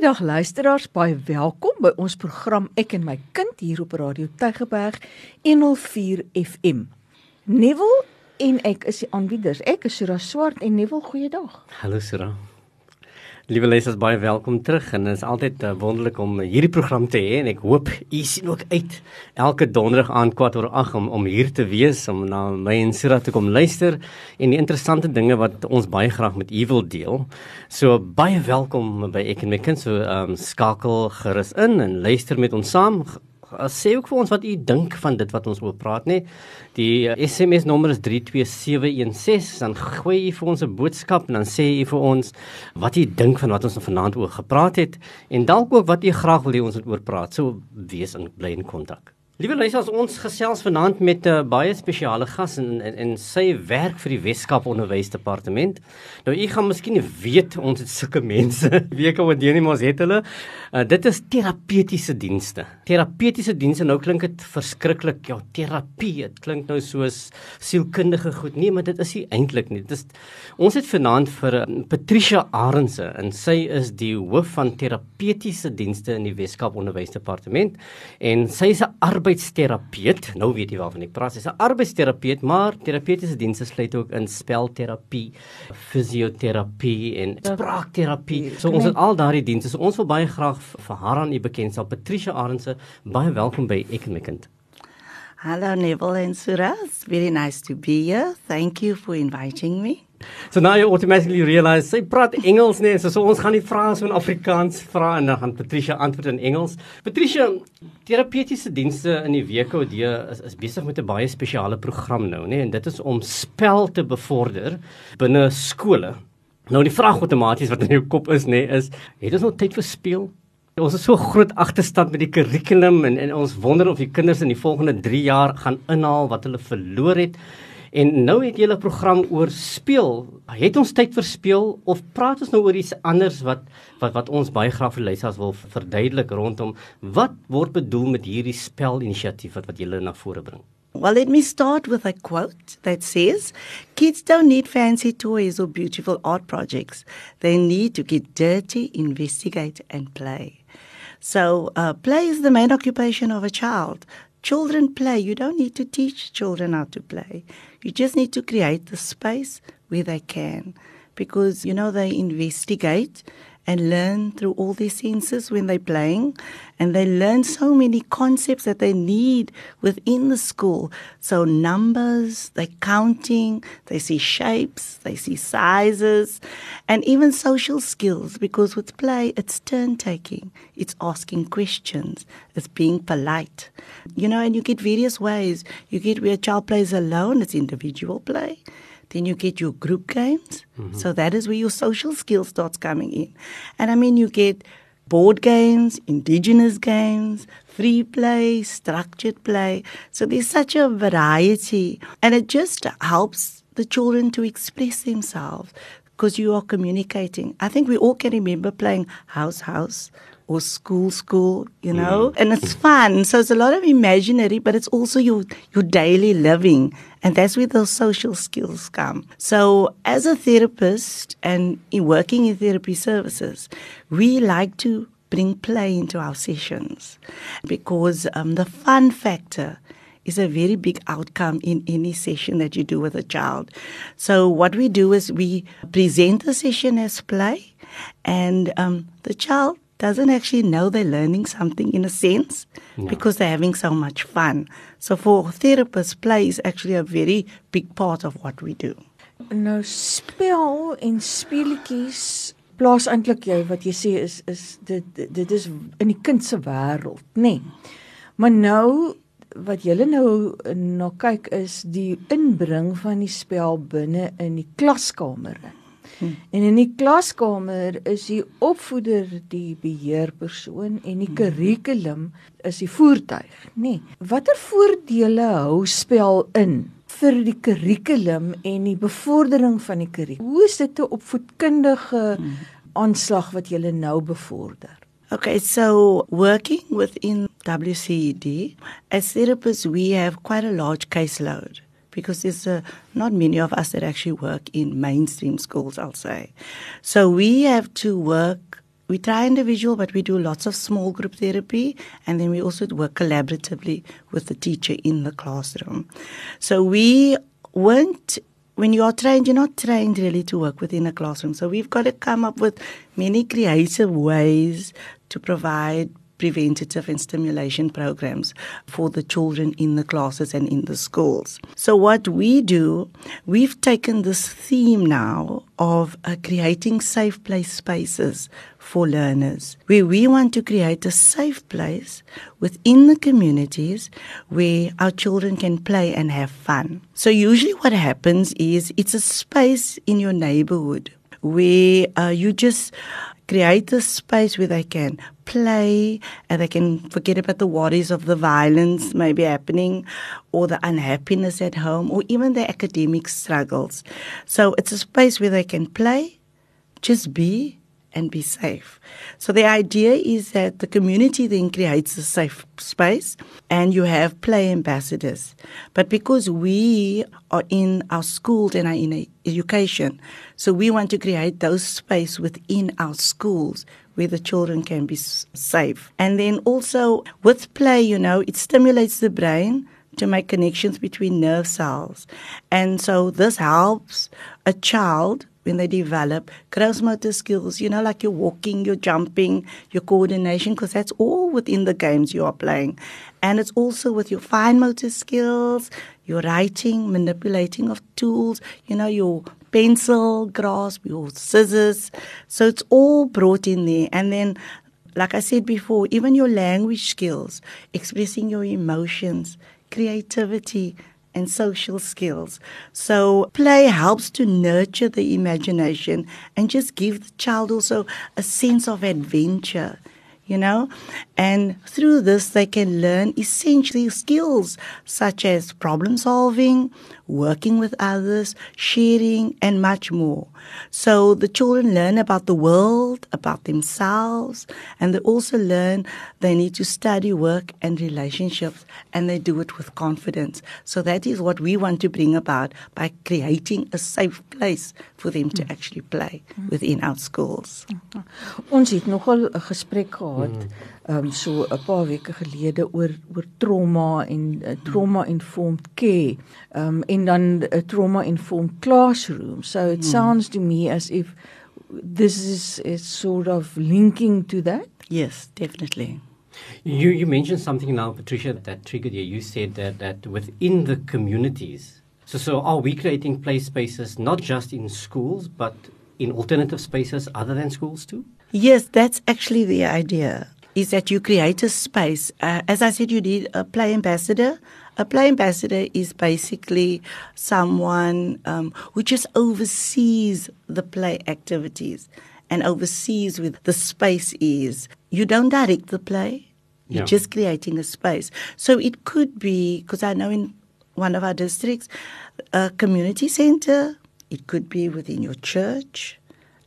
Goeiedag luisteraars, baie welkom by ons program Ek en my kind hier op Radio Tygerberg 104 FM. Neville en ek is die aanbieders. Ek is Sura Swart en Neville, goeiedag. Hallo Sura. Liewe lesers, baie welkom terug en dit is altyd uh, wonderlik om hierdie program te hê en ek hoop u sien ook uit elke donderdag aand kwart oor 8 om om hier te wees om na my en Sira te kom luister en die interessante dinge wat ons baie graag met u wil deel. So baie welkom by ek en my kind so um, skakel gerus in en luister met ons saam sê ook vir ons wat u dink van dit wat ons oor praat nê. Die SMS eh, nommer is 32716 dan gooi u vir ons 'n boodskap en dan sê u vir ons wat u dink van wat ons vanaand oor gepraat het en dalk ook wat u graag wil hê ons moet oor praat. So wees in bly in kontak. Liewe luisters, ons gesels vanaand met 'n uh, baie spesiale gas en, en en sy werk vir die Weskaap Onderwysdepartement. Nou u gaan miskien weet ons het sulke mense. Weke wat deur nie mos het hulle. Uh, dit is terapeutiese dienste. Terapeutiese dienste nou klink dit verskriklik. Ja, terapie. Dit klink nou soos sielkundige goed. Nee, maar dit is nie eintlik nie. Dit is ons het vanaand vir uh, Patricia Arendse en sy is die hoof van terapeutiese dienste in die Weskaap Onderwysdepartement en sy is 'n arbeidsterapeut. Nou weet jy waarvan ek praat. Sy's 'n arbeidsterapeut, maar terapeutiese dienste sluit ook in spelterapie, fisioterapie en spraakterapie. So ons het al daardie dienste. So ons wil baie graag vir haar aan u bekend stel. Patricia Arendse, baie welkom by Ek en my kind. Hello Neville and Suras. Very nice to be here. Thank you for inviting me. So now you automatically realize sy praat Engels nee, so, so ons gaan nie vra so in Afrikaans vra en dan gaan Patricia antwoord in Engels. Patricia, terapeutiese dienste in die WKD is is besig met 'n baie spesiale program nou, nê, nee, en dit is om spel te bevorder binne skole. Nou die vraag outomaties wat in jou kop is, nê, nee, is het ons nog tyd vir speel? Ons is so groot agterstand met die kurrikulum en en ons wonder of die kinders in die volgende 3 jaar gaan inhaal wat hulle verloor het. En nou het jy 'n program oor speel. Het ons tyd vir speel of praat ons nou oor iets anders wat wat wat ons baie graag vir leerders wil verduidelik rondom wat word bedoel met hierdie spelinisiatief wat wat julle na vore bring? Well, let me start with a quote that says, Kids don't need fancy toys or beautiful art projects. They need to get dirty, investigate, and play. So, uh, play is the main occupation of a child. Children play. You don't need to teach children how to play. You just need to create the space where they can. Because, you know, they investigate and learn through all their senses when they're playing. And they learn so many concepts that they need within the school. So, numbers, they're counting, they see shapes, they see sizes, and even social skills. Because with play, it's turn taking, it's asking questions, it's being polite. You know, and you get various ways. You get where a child plays alone, it's individual play. Then you get your group games. Mm-hmm. So that is where your social skill starts coming in. And I mean, you get board games, indigenous games, free play, structured play. So there's such a variety. And it just helps the children to express themselves because you are communicating. I think we all can remember playing house house or school school, you know, mm. and it's fun. So it's a lot of imaginary, but it's also your your daily living, and that's where those social skills come. So as a therapist and in working in therapy services, we like to bring play into our sessions because um, the fun factor is a very big outcome in any session that you do with a child. So what we do is we present the session as play, and um, the child doesn't actually know they're learning something in a sense no. because they're having so much fun. So for therapists, play is actually a very big part of what we do. Nou spel en speletjies plaas eintlik jy wat jy sê is is dit dit is in die kind se wêreld, nê. Nee. Maar nou wat julle nou na kyk is die inbring van die spel binne in die klaskamer. Hmm. En in die klaskamer is die opvoeder die beheerpersoon en die kurrikulum is die voertuig, nê. Nee. Watter voordele hou spel in vir die kurrikulum en die bevordering van die kurrikulum? Hoe is dit 'n opvoedkundige hmm. aanslag wat julle nou bevorder? Okay, so working within WCED, as therapists, we have quite a large caseload. Because there's uh, not many of us that actually work in mainstream schools, I'll say. So we have to work we try individual, but we do lots of small group therapy, and then we also work collaboratively with the teacher in the classroom. So we weren't when you are trained, you're not trained really to work within a classroom. So we've got to come up with many creative ways to provide preventative and stimulation programs for the children in the classes and in the schools. So, what we do, we've taken this theme now of uh, creating safe place spaces for learners, where we want to create a safe place within the communities where our children can play and have fun. So, usually, what happens is it's a space in your neighborhood where uh, you just create a space where they can play and they can forget about the worries of the violence maybe happening or the unhappiness at home or even the academic struggles. So it's a space where they can play, just be, and be safe. So the idea is that the community then creates a safe space and you have play ambassadors. But because we are in our schools and are in education, so we want to create those space within our schools where the children can be safe. And then also with play, you know, it stimulates the brain to make connections between nerve cells. And so this helps a child when they develop gross motor skills, you know, like you're walking, you're jumping, your coordination, because that's all within the games you are playing. And it's also with your fine motor skills, your writing, manipulating of tools, you know, your pencil grasp, your scissors. So it's all brought in there. And then, like I said before, even your language skills, expressing your emotions, creativity, and social skills. So play helps to nurture the imagination and just give the child also a sense of adventure you know and through this they can learn essentially skills such as problem solving working with others sharing and much more. So the children learn about the world about themselves and they also learn they need to study work and relationships and they do it with confidence. So that is what we want to bring about by creating a safe place for them to mm. actually play within our schools. Mm-hmm. Ons het nogal 'n gesprek gehad mm. Ehm um, so 'n paar weke gelede oor oor trauma en uh, trauma informed care. Ehm um, en dan 'n uh, trauma informed classroom. So it hmm. sounds to me as if this is is sort of linking to that. Yes definitely. You you mentioned something now patricia that triggered you. You said that that within the communities so so are we creating play spaces not just in schools but in alternative spaces other than schools too? Yes, that's actually the idea. Is that you create a space. Uh, as I said, you need a play ambassador. A play ambassador is basically someone um, who just oversees the play activities and oversees with the space is. You don't direct the play. You're yeah. just creating a space. So it could be because I know in one of our districts, a community center. It could be within your church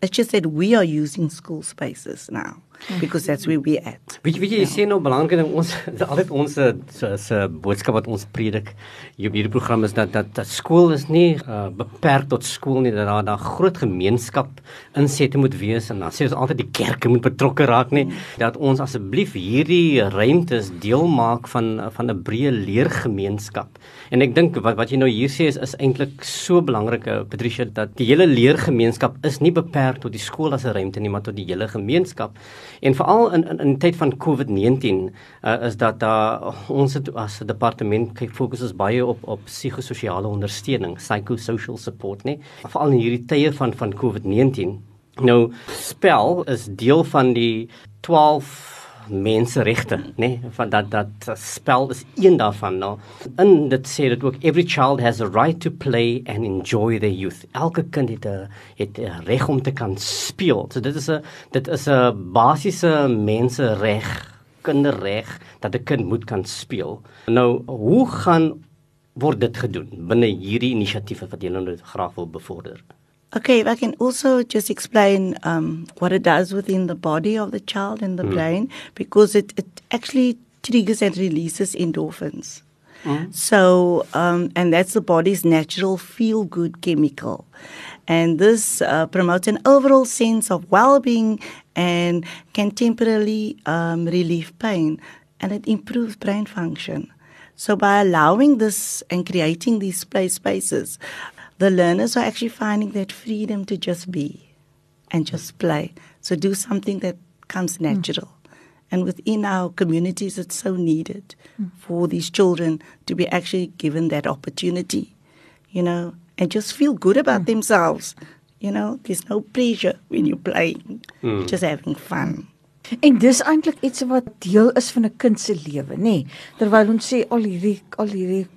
It's just that we are using school spaces now because that's where we at. Weet jy weet jy ja. sê nou belangrik ding ons altyd ons se se boodskap wat ons predik hier op hierdie program is dat dat, dat skool is nie uh, beperk tot skool nie dat daar daar groot gemeenskap insette moet wees en dan sê ons altyd die kerke moet betrokke raak nie mm. dat ons asseblief hierdie ruimtes deel maak van van 'n breë leergemeenskap. En ek dink wat wat jy nou hier sê is is eintlik so belangrik Patricia dat die hele leergemeenskap is nie beperk tot die skool as 'n ruimte nie maar tot die hele gemeenskap. En veral in in in tyd van COVID-19 uh, is dat daar uh, ons het, as 'n departement kyk fokus is baie op op psigososiale ondersteuning, psychosocial support, nee. Veral in hierdie tye van van COVID-19. Nou spel is deel van die 12 menseregte, nê, nee, van dat dat spel is een daarvan nou. In dit sê dit ook every child has a right to play and enjoy their youth. Elke kind het 'n het 'n reg om te kan speel. So dit is 'n dit is 'n basiese mensereg, kinderreg dat 'n kind moet kan speel. Nou, hoe gaan word dit gedoen binne hierdie inisiatiewe wat julle nou graag wil bevorder? Okay, if I can also just explain um, what it does within the body of the child and the mm. brain because it, it actually triggers and releases endorphins. Mm. So, um, and that's the body's natural feel good chemical. And this uh, promotes an overall sense of well being and can temporarily um, relieve pain and it improves brain function. So by allowing this and creating these play spaces, the learners are actually finding that freedom to just be and just play. So do something that comes natural. Mm. And within our communities, it's so needed mm. for these children to be actually given that opportunity, you know, and just feel good about mm. themselves. You know, there's no pressure when you're playing, mm. just having fun. En dis eintlik iets wat deel is van 'n kind se lewe, nê. Nee. Terwyl ons sê al hierdie al hierdie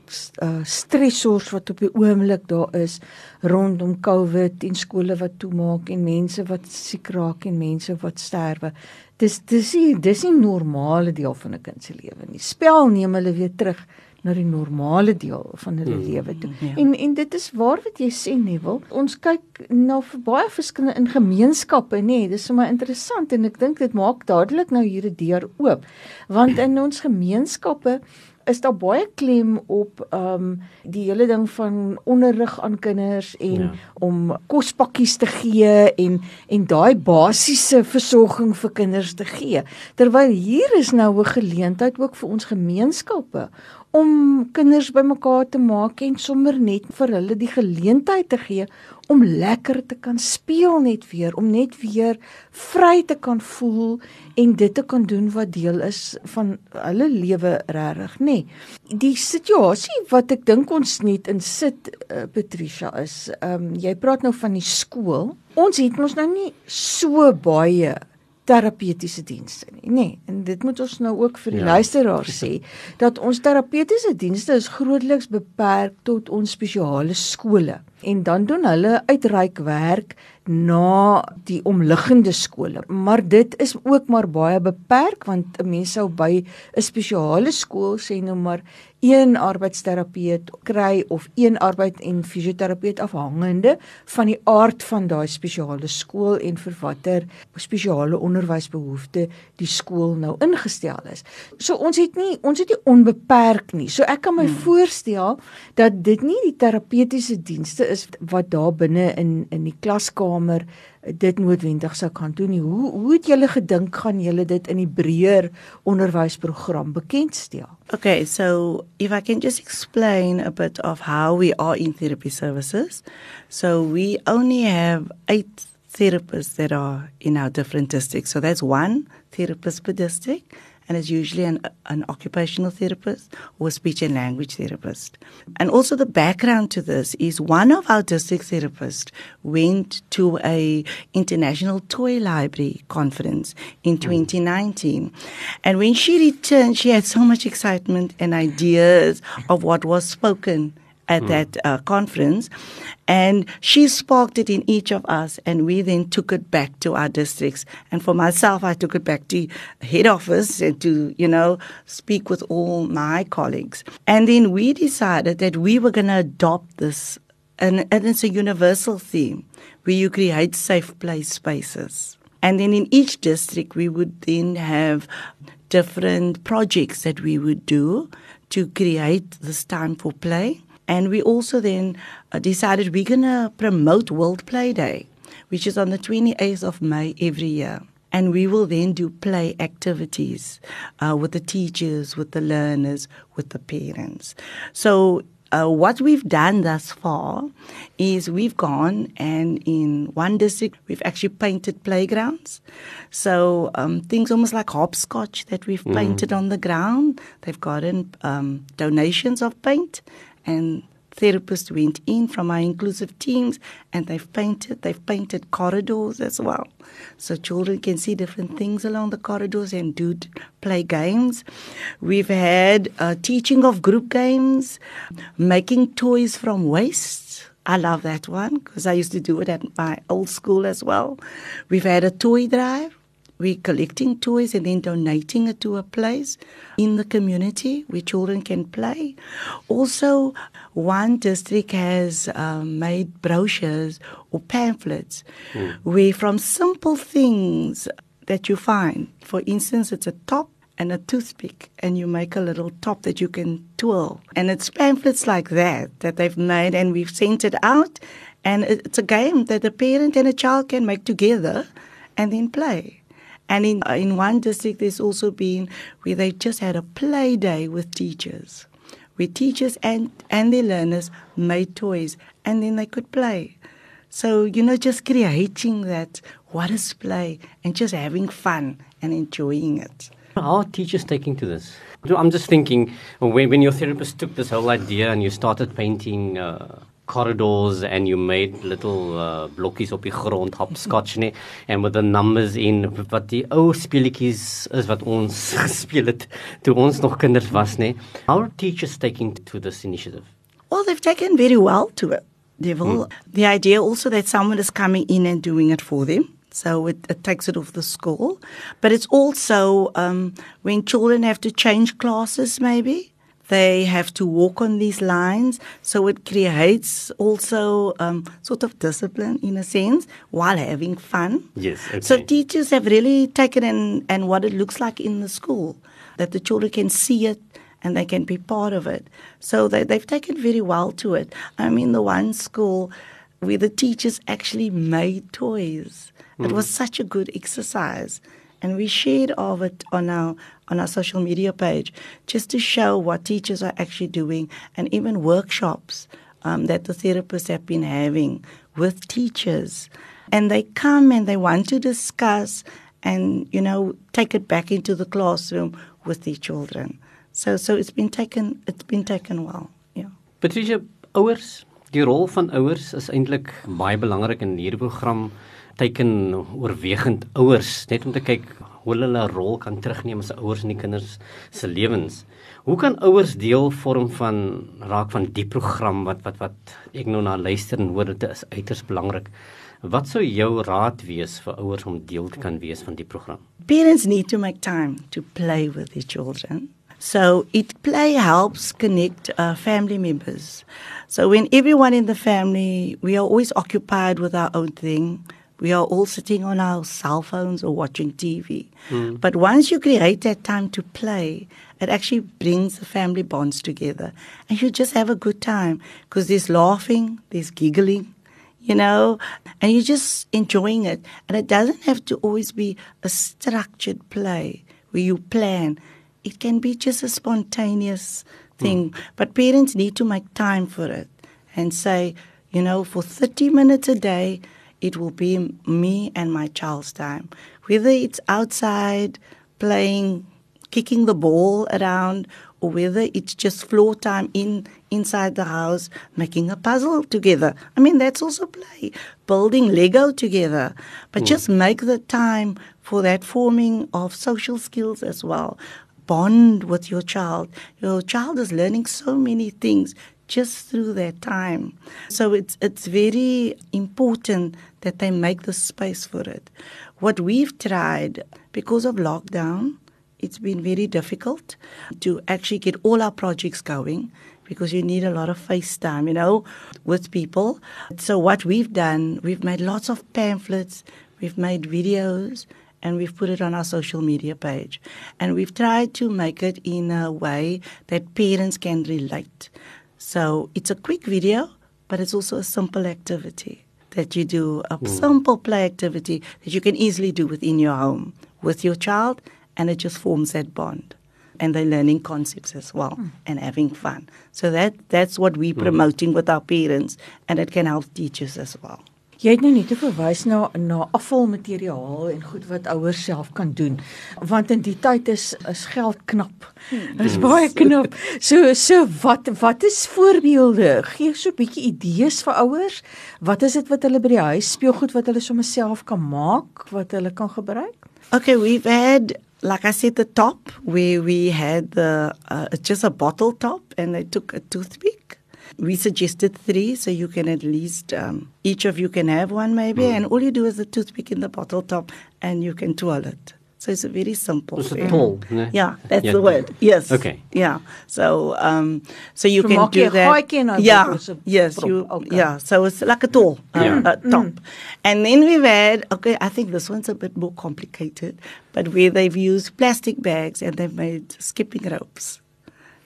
uh, stressors wat op die oomblik daar is rondom COVID en skole wat toemaak en mense wat siek raak en mense wat sterwe. Dis dis nie dis nie normale deel van 'n kind se lewe nie. Spel neem hulle weer terug na die normale deel van hulle hmm. lewe toe. Ja. En en dit is waar wat jy sê Neville. Ons kyk na baie verskillende in gemeenskappe, nê. Nee, dis sommer interessant en ek dink dit maak dadelik nou hier 'n deur oop. Want in ons gemeenskappe is daar baie klem op ehm um, die hele ding van onderrig aan kinders en ja. om kospakkies te gee en en daai basiese versorging vir kinders te gee. Terwyl hier is nou 'n geleentheid ook vir ons gemeenskappe om kinders bymekaar te maak en sommer net vir hulle die geleentheid te gee om lekker te kan speel net weer, om net weer vry te kan voel en dit te kan doen wat deel is van hulle lewe regtig, nê. Nee. Die situasie wat ek dink ons net in sit uh, Patricia is, ehm um, jy praat nou van die skool. Ons het mos nou nie so baie terapeutiese dienste nie, nê. Nee, en dit moet ons nou ook vir die ja. luisteraars sê dat ons terapeutiese dienste is grootliks beperk tot ons spesiale skole en dan doen hulle uitreik werk na die omliggende skole. Maar dit is ook maar baie beperk want 'n mens sou by 'n spesiale skool sê nou maar een arbeidsterapeut kry of een arbeid en fisioterapeut afhangende van die aard van daai spesiale skool en vir watter spesiale onderwysbehoefte die skool nou ingestel is. So ons het nie ons het nie onbeperk nie. So ek kan my hmm. voorstel dat dit nie die terapeutiese dienste is wat daar binne in in die klaskamer dit noodwendig sou kan doen nie. Hoe hoe het julle gedink gaan julle dit in die breër onderwysprogram bekendstel? Okay, so if I can just explain a bit of how we are in therapy services. So we only have 8 therapists that are in our different districts. So that's one therapist per district and it's usually an, an occupational therapist or a speech and language therapist. And also the background to this is one of our district therapists went to a international toy library conference in hmm. 2019. And when she returned, she had so much excitement and ideas of what was spoken at mm. that uh, conference. And she sparked it in each of us, and we then took it back to our districts. And for myself, I took it back to head office and to, you know, speak with all my colleagues. And then we decided that we were going to adopt this, and, and it's a universal theme where you create safe play spaces. And then in each district, we would then have different projects that we would do to create this time for play. And we also then uh, decided we're going to promote World Play Day, which is on the 28th of May every year. And we will then do play activities uh, with the teachers, with the learners, with the parents. So uh, what we've done thus far is we've gone and in one district we've actually painted playgrounds. So um, things almost like hopscotch that we've mm. painted on the ground. They've gotten um, donations of paint and therapists went in from our inclusive teams and they've painted they've painted corridors as well. So children can see different things along the corridors and do play games. We've had uh, teaching of group games making toys from waste I love that one because I used to do it at my old school as well. We've had a toy drive we're collecting toys and then donating it to a place in the community where children can play. Also, one district has um, made brochures or pamphlets mm. where, from simple things that you find, for instance, it's a top and a toothpick, and you make a little top that you can twirl. And it's pamphlets like that that they've made, and we've sent it out. And it's a game that a parent and a child can make together and then play. And in, in one district, there's also been where they just had a play day with teachers, where teachers and, and their learners made toys and then they could play. So, you know, just creating that, what is play, and just having fun and enjoying it. How are teachers taking to this? I'm just thinking when, when your therapist took this whole idea and you started painting uh, corridors and you made little uh, blokkies op die grond hopscotch nê and with the numbers in wat die ou speletjies is wat ons gespeel het toe ons nog kinders was nê how are teachers taking to this initiative well they've taken very well to it Neville. Mm. The idea also that someone is coming in and doing it for them. So it, it takes it off the school. But it's also um, when children have to change classes, maybe. They have to walk on these lines. So it creates also um, sort of discipline in a sense while having fun. Yes. Okay. So teachers have really taken in and what it looks like in the school, that the children can see it and they can be part of it. So they, they've taken very well to it. I mean, the one school where the teachers actually made toys. Mm. It was such a good exercise. And we shared of it on our on our social media page just to show what teachers are actually doing and even workshops um, that the therapists have been having with teachers. And they come and they want to discuss and, you know, take it back into the classroom with the children. So so it's been taken it's been taken well. Yeah. Patricia, ouers, die rol van ouers is eintlik baie belangrik in hierdie program. Teken oorwegend ouers net om te kyk hoe hulle 'n rol kan terugneem as ouers in die kinders se lewens. Hoe kan ouers deel vorm van raak van die program wat wat wat ek nou na luister en hoor dit is uiters belangrik. Wat sou jou raad wees vir ouers om deel te kan wees van die program? Parents need to make time to play with their children. So it play helps connect uh, family members. So when everyone in the family, we are always occupied with our own thing. We are all sitting on our cell phones or watching TV. Mm. But once you create that time to play, it actually brings the family bonds together. And you just have a good time because there's laughing, there's giggling, you know, and you're just enjoying it. And it doesn't have to always be a structured play where you plan it can be just a spontaneous thing. Mm. But parents need to make time for it and say, you know, for 30 minutes a day, it will be me and my child's time. Whether it's outside playing, kicking the ball around, or whether it's just floor time in inside the house, making a puzzle together. I mean, that's also play. Building Lego together. But mm. just make the time for that forming of social skills as well bond with your child. Your child is learning so many things just through that time. So it's it's very important that they make the space for it. What we've tried because of lockdown, it's been very difficult to actually get all our projects going because you need a lot of face time, you know, with people. So what we've done, we've made lots of pamphlets, we've made videos, and we've put it on our social media page. And we've tried to make it in a way that parents can relate. So it's a quick video, but it's also a simple activity that you do, a mm. simple play activity that you can easily do within your home with your child, and it just forms that bond. And they're learning concepts as well mm. and having fun. So that that's what we're mm. promoting with our parents, and it can help teachers as well. Jy het nou net verwys na na afvalmateriaal en goed wat ouers self kan doen. Want in die tyd is is geld knap. Dit is baie knap. So so wat wat is voorbeelde? Gee so 'n bietjie idees vir ouers. Wat is dit wat hulle by die huis speelgoed wat hulle sommer self kan maak wat hulle kan gebruik? Okay, we've had like I said the top where we had the uh, just a bottle top and they took a toothpick we suggested three, so you can at least um, each of you can have one maybe, mm. and all you do is a toothpick in the bottle top, and you can twirl it. So it's a very simple. It's a tool. Yeah, yeah that's yeah. the word. Yes. Okay. Yeah. So um, so you can do that. Yeah. Yes. You. Okay. Yeah. So it's like a tool. Um, yeah. Uh, top. Mm. And then we've had. Okay, I think this one's a bit more complicated, but where they've used plastic bags and they've made skipping ropes.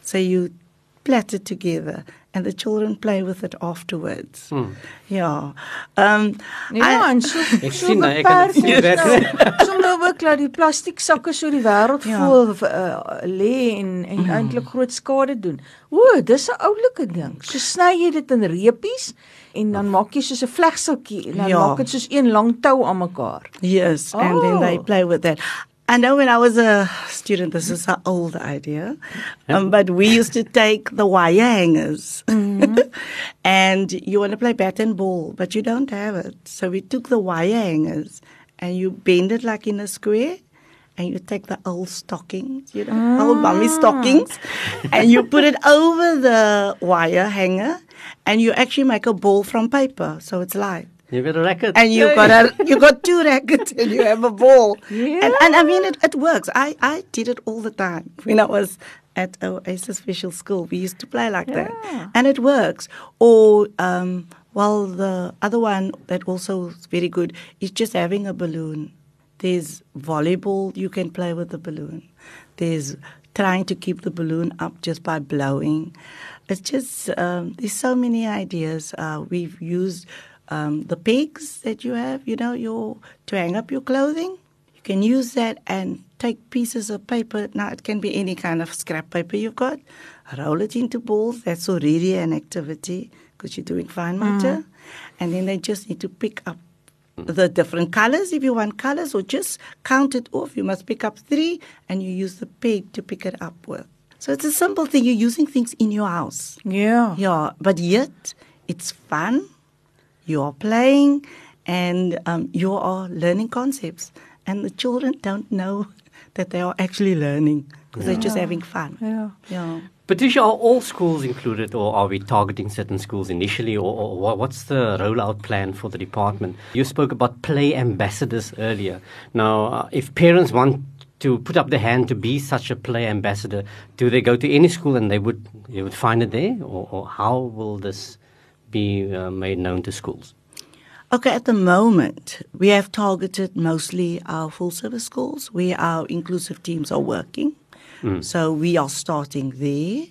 So you plaited together and the children play with it afterwards. Hmm. Yeah. Um Ja, I- en so Ek so sien, nou, ek kan dit sien ons werk. nou. Ook dat die plastiek sakke so die wêreld Ja. vol uh, lê en en Hmm. eintlik groot skade doen. O, dis 'n oulike ding. So sny jy dit in reepies en dan maak jy soos 'n vlegseltjie en dan Ja. maak dit soos een lang tou aan mekaar. Yes, and then they Oh. play with that. I know when I was a student, this is an old idea, um, but we used to take the wire hangers, and you want to play bat and ball, but you don't have it. So we took the wire hangers, and you bend it like in a square, and you take the old stockings, you know, old mummy stockings, and you put it over the wire hanger, and you actually make a ball from paper, so it's light Jy a racket. and you got a you got two rackets and you have a ball. And, and I mean it, it works. I, I did it all the time when I was at Oasis Special School. We used to play like that, and it works. Or um, well, the other one that also is very good is just having a balloon. There's volleyball. You can play with the balloon. There's trying to keep the balloon up just by blowing. It's just um, there's so many ideas. Uh, we've used um, the pegs that you have, you know, your to hang up your clothing. You can use that and take pieces of paper. Now it can be any kind of scrap paper you've got. Roll it into balls. That's already an activity because you're doing fine motor. And then they just need to pick up the different colors if you want colors or just count it off. You must pick up three and you use the peg to pick it up with. So it's a simple thing. You're using things in your house. yeah Yeah, but yet it's fun. You are playing and um, you are learning concepts. And the children don't know that they are actually learning because they're just having fun. Ja. Yeah. Patricia, are all schools included, or are we targeting certain schools initially, or, or what's the rollout plan for the department? You spoke about play ambassadors earlier. Now, uh, if parents want to put up their hand to be such a play ambassador, do they go to any school and they would they would find it there, or, or how will this be uh, made known to schools? Okay, at the moment, we have targeted mostly our full service schools where our inclusive teams are working. So we are starting there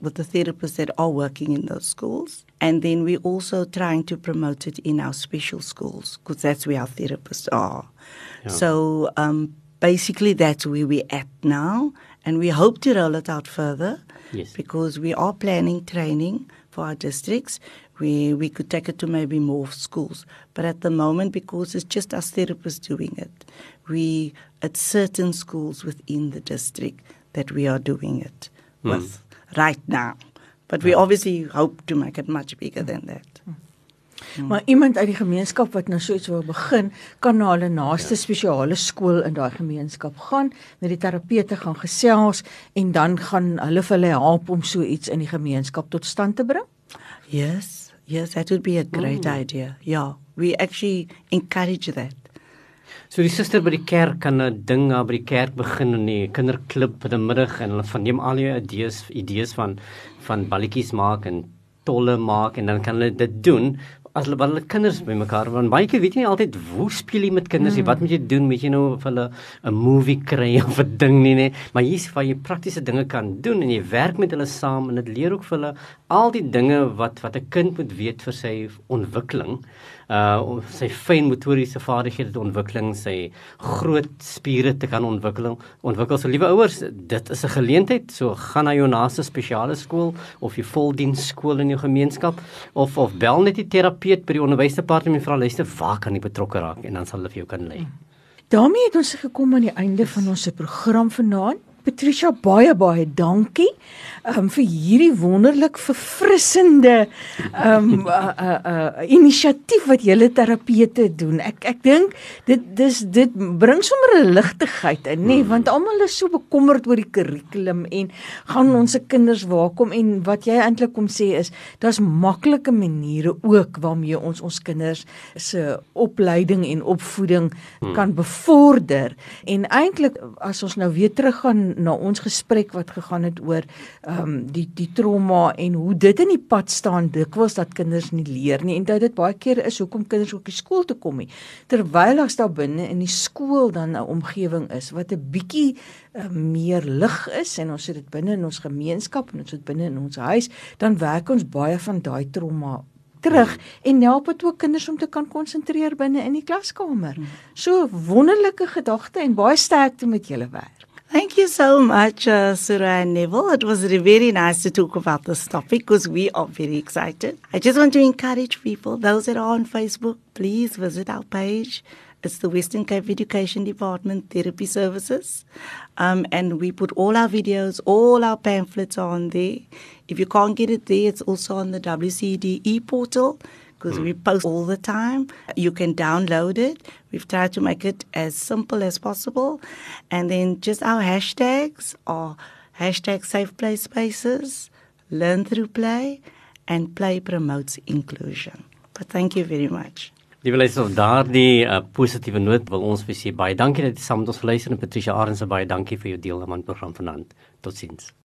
with the therapists that are working in those schools. And then we're also trying to promote it in our special schools because that's where our therapists are. So um, basically, that's where we're at now. And we hope to roll it out further Yes. because we are planning training for our districts where we could take it to maybe more schools. But at the moment, because it's just us therapists doing it, we at certain schools within the district that we are doing it hmm. with right now. But we obviously hope to make it much bigger than that. Hmm. Maar iemand uit die gemeenskap wat nou so iets wil begin, kan na hulle naaste spesiale skool in daai gemeenskap gaan, met die terapeute gaan gesels en dan gaan hulle vir hulle help om so iets in die gemeenskap tot stand te bring. Yes, yes, that would be a great idea. Yeah, we actually encourage that. So die suster by die kerk kan 'n ding daar by die kerk begin in die kinderklub in die middag en hulle van neem al jou idees idees van van balletjies maak en tolle maak en dan kan hulle dit doen as hulle hulle kinders bymekaar want baie keer weet jy nie altyd hoe speel jy met kinders nie? Wat moet jy doen? Moet jy nou vir hulle 'n movie kry of 'n ding nie nê maar hier's waar jy praktiese dinge kan doen en jy werk met hulle saam en dit leer ook vir hulle al die dinge wat wat 'n kind moet weet vir sy ontwikkeling uh om sy fyn motoriese vaardighede te ontwikkeling, sy groot spiere te kan ontwikkel. Ontwikkel so liewe ouers, dit is 'n geleentheid. So gaan na jou naaste spesiale skool of jou voldiens skool in jou gemeenskap of of bel net die terapeut by die onderwysdepartement en vra luister, waar kan ek betrokke raak en dan sal hulle vir jou kan lei. daarmee het ons gekom aan die einde van ons program vanaand. Patricia baie baie dankie um, vir hierdie wonderlik verfrissende um uh, uh, uh, inisiatief wat julle terapeute doen. Ek ek dink dit dis dit bring sommer 'n ligtigheid in, nê, nee, want almal is so bekommerd oor die kurrikulum en gaan ons se kinders waar kom en wat jy eintlik kom sê is daar's maklike maniere ook waarmee ons ons kinders se opleiding en opvoeding hmm. kan bevorder. En eintlik as ons nou weer teruggaan na ons gesprek wat gegaan het oor ehm um, die die trauma en hoe dit in die pad staan dikwels dat kinders nie leer nie en dat dit baie keer is hoekom kinders ook die skool toe kom nie. Terwyl as daar binne in die skool dan 'n omgewing is wat 'n bietjie uh, meer lig is en ons het dit binne in ons gemeenskap en ons het binne in ons huis, dan werk ons baie van daai trauma terug en help dit ook kinders om te kan konsentreer binne in die klaskamer. So wonderlike gedagte en baie sterkte met julle werk. Thank you so much, uh, and Neville. It was very nice to talk about this topic because we are very excited. I just want to encourage people, those that are on Facebook, please visit our page. It's the Western Cape Education Department Therapy Services. Um, and we put all our videos, all our pamphlets on there. If you can't get it there, it's also on the WCD e portal because mm. we post all the time. You can download it. We've tried to make it as simple as possible. And then just our hashtags are hashtag safe play spaces, learn through play, and play promotes inclusion. But thank you very much. Liewe luisters, op daardie uh, positiewe noot wil ons vir julle baie dankie dat jy saam met ons geluister en Patricia Arendse baie dankie vir jou deelname aan die program vanaand. Totsiens.